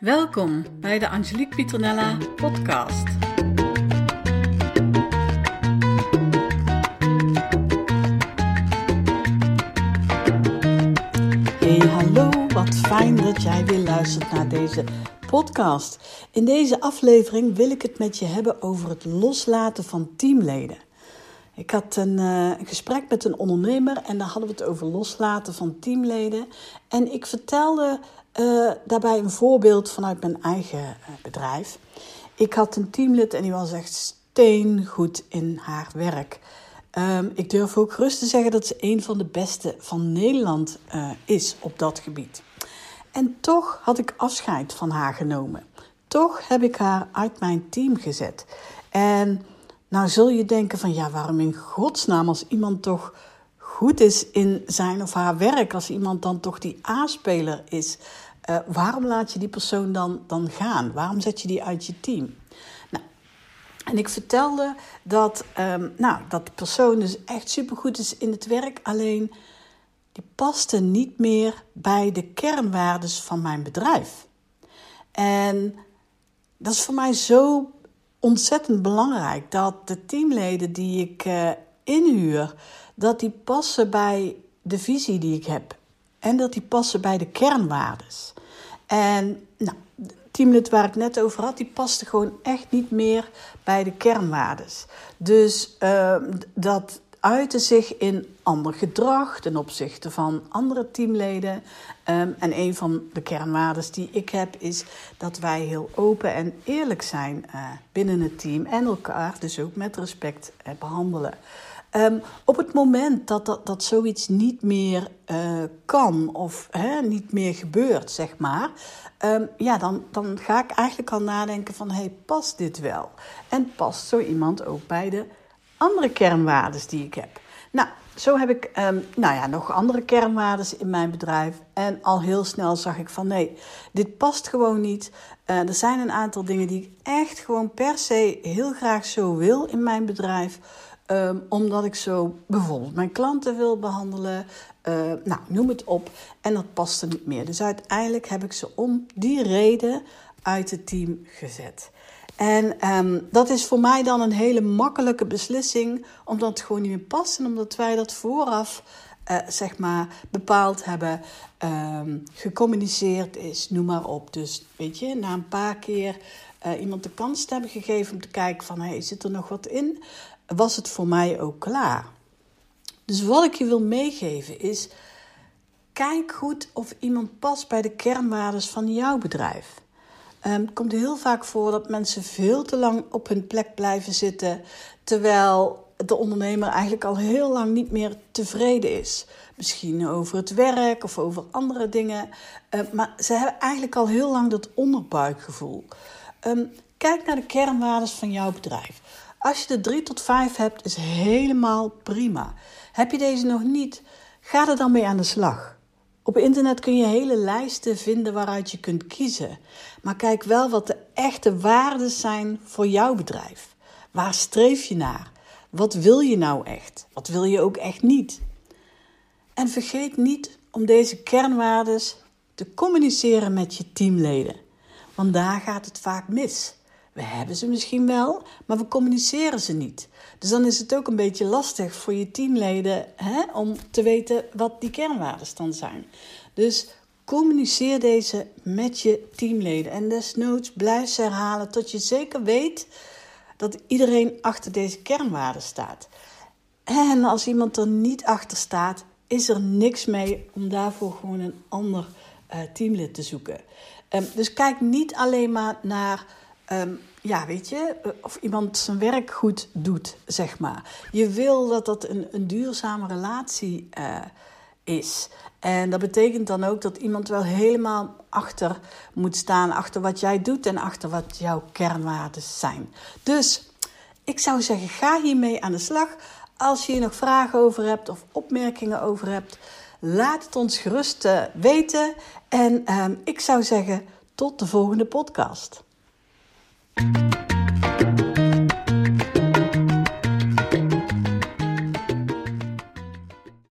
Welkom bij de Angelique Pieternella podcast. Hey, hallo, wat fijn dat jij weer luistert naar deze podcast. In deze aflevering wil ik het met je hebben over het loslaten van teamleden. Ik had een, uh, gesprek met een ondernemer en daar hadden we het over loslaten van teamleden. En ik vertelde uh, daarbij een voorbeeld vanuit mijn eigen uh, bedrijf. Ik had een teamlid en die was echt steengoed in haar werk. Um, ik durf ook gerust te zeggen dat ze een van de beste van Nederland is op dat gebied. En toch had ik afscheid van haar genomen. Toch heb ik haar uit mijn team gezet. En nou zul je denken van ja, waarom in godsnaam als iemand toch goed is in zijn of haar werk, als iemand dan toch die A-speler is, uh, waarom laat je die persoon dan, dan gaan? Waarom zet je die uit je team? Nou, en ik vertelde dat, um, nou, dat die persoon dus echt supergoed is in het werk, alleen die paste niet meer bij de kernwaardes van mijn bedrijf. En dat is voor mij zo ontzettend belangrijk dat de teamleden die ik uh, inhuur, dat die passen bij de visie die ik heb. En dat die passen bij de kernwaardes. En nou, het teamlid waar ik net over had, die paste gewoon echt niet meer bij de kernwaardes. Dus uh, dat uitte zich in ander gedrag ten opzichte van andere teamleden. Um, en een van de kernwaarden die ik heb is dat wij heel open en eerlijk zijn uh, binnen het team en elkaar dus ook met respect uh, behandelen. Um, op het moment dat, dat, dat zoiets niet meer uh, kan of hè, niet meer gebeurt, zeg maar, um, ja, dan, dan ga ik eigenlijk al nadenken van, hey, past dit wel? En past zo iemand ook bij de andere kernwaarden die ik heb? Nou, zo heb ik um, nou ja, nog andere kernwaarden in mijn bedrijf. En al heel snel zag ik van nee, dit past gewoon niet. Uh, er zijn een aantal dingen die ik echt gewoon per se heel graag zo wil in mijn bedrijf. Um, omdat ik zo bijvoorbeeld mijn klanten wil behandelen. Uh, nou, noem het op. En dat paste niet meer. Dus uiteindelijk heb ik ze om die reden uit het team gezet. En um, dat is voor mij dan een hele makkelijke beslissing, omdat het gewoon niet meer past en omdat wij dat vooraf uh, zeg maar bepaald hebben, um, gecommuniceerd is, noem maar op. Dus weet je, na een paar keer uh, iemand de kans te hebben gegeven om te kijken van, hey, zit er nog wat in? was het voor mij ook klaar. Dus wat ik je wil meegeven is: kijk goed of iemand past bij de kernwaarden van jouw bedrijf. Um, het komt heel vaak voor dat mensen veel te lang op hun plek blijven zitten, terwijl de ondernemer eigenlijk al heel lang niet meer tevreden is. Misschien over het werk of over andere dingen. Uh, maar ze hebben eigenlijk al heel lang dat onderbuikgevoel. Um, kijk naar de kernwaarden van jouw bedrijf. Als je er drie tot vijf hebt, is helemaal prima. Heb je deze nog niet, ga er dan mee aan de slag. Op internet kun je hele lijsten vinden waaruit je kunt kiezen. Maar kijk wel wat de echte waarden zijn voor jouw bedrijf. Waar streef je naar? Wat wil je nou echt? Wat wil je ook echt niet? En vergeet niet om deze kernwaarden te communiceren met je teamleden. Want daar gaat het vaak mis. We hebben ze misschien wel, maar we communiceren ze niet. Dus dan is het ook een beetje lastig voor je teamleden hè, om te weten wat die kernwaarden dan zijn. Dus communiceer deze met je teamleden. En desnoods blijf ze herhalen tot je zeker weet dat iedereen achter deze kernwaarden staat. En als iemand er niet achter staat, is er niks mee om daarvoor gewoon een ander uh, teamlid te zoeken. Um, dus kijk niet alleen maar naar Um, ja, weet je, eh, of iemand zijn werk goed doet, zeg maar. Je wil dat dat een, een duurzame relatie uh, is. En dat betekent dan ook dat iemand wel helemaal achter moet staan, achter wat jij doet en achter wat jouw kernwaarden zijn. Dus ik zou zeggen, ga hiermee aan de slag. Als je hier nog vragen over hebt of opmerkingen over hebt, laat het ons gerust uh, weten. En uh, ik zou zeggen, tot de volgende podcast. Thank you.